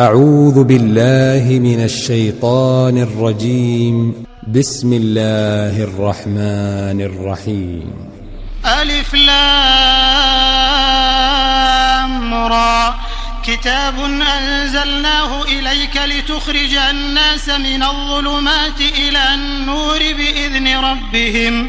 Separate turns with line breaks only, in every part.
أعوذ بالله من الشيطان الرجيم. بسم الله الرحمن الرحيم.
ألف لام را. كتاب أنزلناه إليك لتخرج الناس من الظلمات إلى النور بإذن ربهم.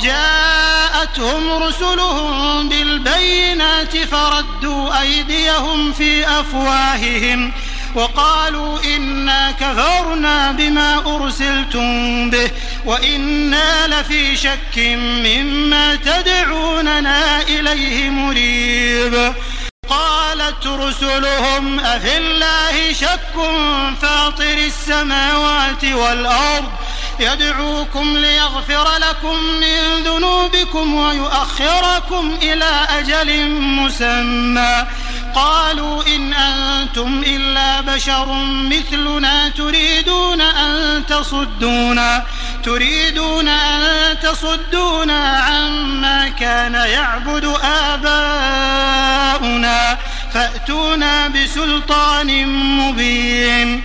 جاءتهم رسلهم بالبينات فردوا أيديهم في أفواههم وقالوا إنا كفرنا بما أرسلتم به وإنا لفي شك مما تدعوننا إليه مريب. قالت رسلهم أفي الله شك فاطر السماوات والأرض؟ يدعوكم ليغفر لكم من ذنوبكم ويؤخركم إلى أجل مسمى. قالوا إن أنتم إلا بشر مثلنا تريدون أن تصدونا تريدون أن تصدونا عما كان يعبد آباؤنا فأتونا بسلطان مبين.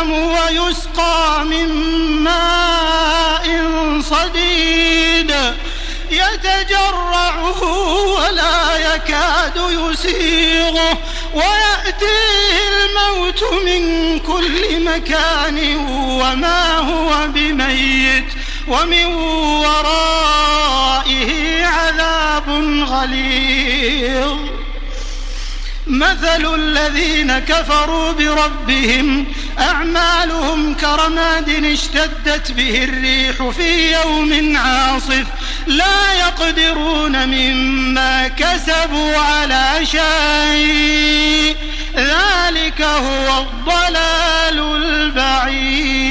جهنم ويسقى من ماء صديد. يتجرعه ولا يكاد يسيغه ويأتيه الموت من كل مكان وما هو بميت. ومن ورائه عذاب غليظ. مثل الذين كفروا بربهم أعمالهم كرماد اشتدت به الريح في يوم عاصف. لا يقدرون مما كسبوا على شيء. ذلك هو الضلال البعيد.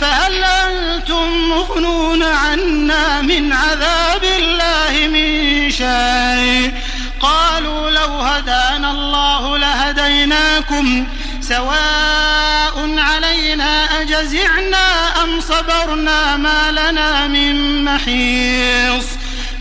فهل أنتم مغنون عنا من عذاب الله من شيء. قالوا لو هدانا الله لهديناكم سواء علينا أجزعنا أم صبرنا ما لنا من محيص.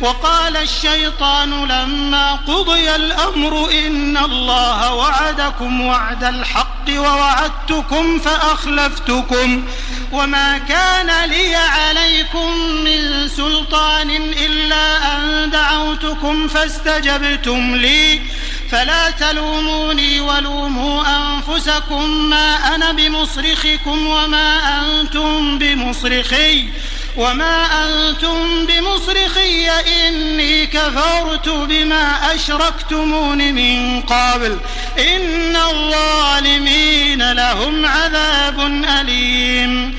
وقال الشيطان لما قضي الأمر إن الله وعدكم وعد الحق ووعدتكم فأخلفتكم. وما كان لي عليكم من سلطان إلا أن دعوتكم فاستجبتم لي. فلا تلوموني ولوموا أنفسكم ما أنا بمصرخكم وما أنتم بمصرخي. وما أنتم بمصرخي إني كفرت بما أشركتمون من قبل. إن الظالمين لهم عذاب أليم.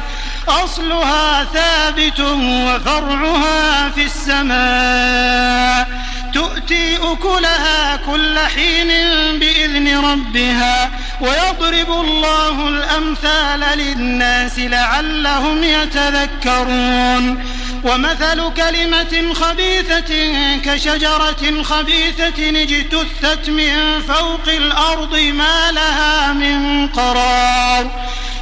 أصلها ثابت وفرعها في السماء. تؤتي أكلها كل حين بإذن ربها ويضرب الله الأمثال للناس لعلهم يتذكرون. ومثل كلمة خبيثة كشجرة خبيثة اجتثت من فوق الأرض ما لها من قرار.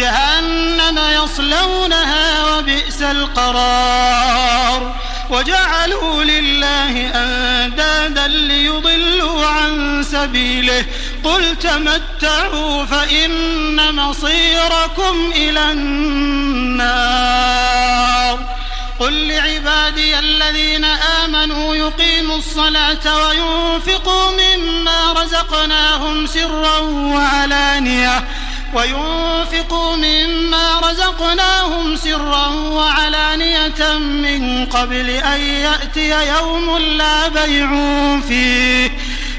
جهنم يصلونها وبئس القرار. وجعلوا لله أندادا ليضلوا عن سبيله. قل تمتعوا فإن مصيركم إلى النار. قل لعبادي الذين آمنوا يقيموا الصلاة وينفقوا مما رزقناهم سرا وعلانية. وينفقوا مما رزقناهم سرا وعلانية من قبل أن يأتي يوم لا بيع فيه.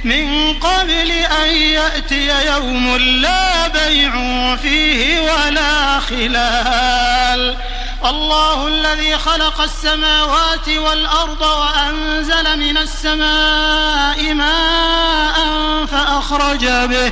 من قبل أن يأتي يوم لا بيع فيه ولا خلال. الله الذي خلق السماوات والأرض وأنزل من السماء ماء فأخرج به.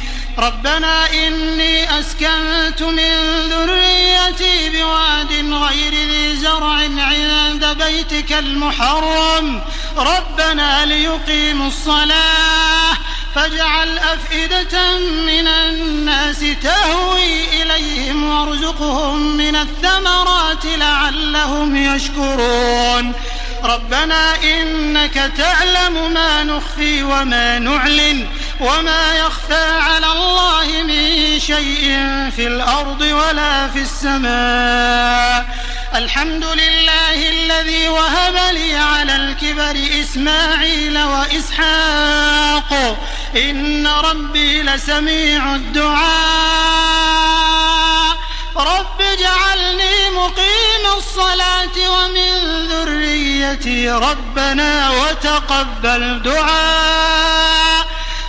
ربنا إني أسكنت من ذريتي بواد غير ذي زرع عند بيتك المحرم. ربنا ليقيموا الصلاة فاجعل أفئدة من الناس تهوي إليهم وارزقهم من الثمرات لعلهم يشكرون. ربنا إنك تعلم ما نخفي وما نعلن. وما يخفى على الله من شيء في الأرض ولا في السماء. الحمد لله الذي وهب لي على الكبر إسماعيل وإسحاق. إن ربي لسميع الدعاء. رب اجعلني مقيم الصلاة ومن ذريتي ربنا وتقبل دعاء.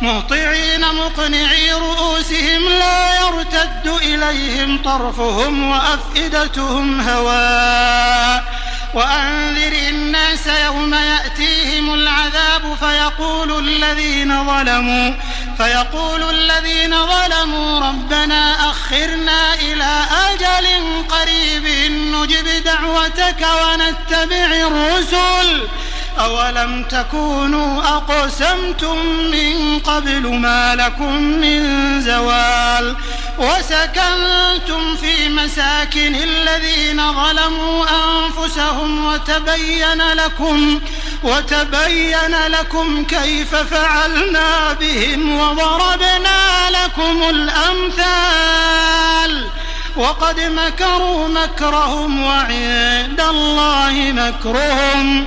مهطعين مقنعي رؤوسهم لا يرتد إليهم طرفهم وأفئدتهم هواء وأنذر الناس يوم يأتيهم العذاب فيقول الذين ظلموا فيقول الذين ظلموا ربنا أخرنا إلى أجل قريب نجب دعوتك ونتبع الرسل. أولم تكونوا أقسمتم من قبل ما لكم من زوال وسكنتم في مساكن الذين ظلموا أنفسهم وتبين لكم وتبين لكم كيف فعلنا بهم وضربنا لكم الأمثال وقد مكروا مكرهم وعند الله مكرهم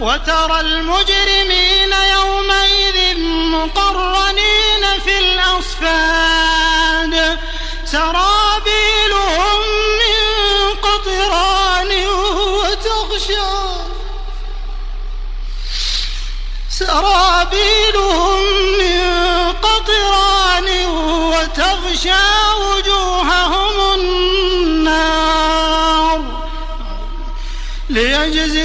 وترى المجرمين يومئذ مقرنين في الأصفاد. سرابيلهم من قطران وتغشى. سرابيلهم من قطران وتغشى.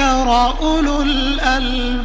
ذكر أولو الألباب.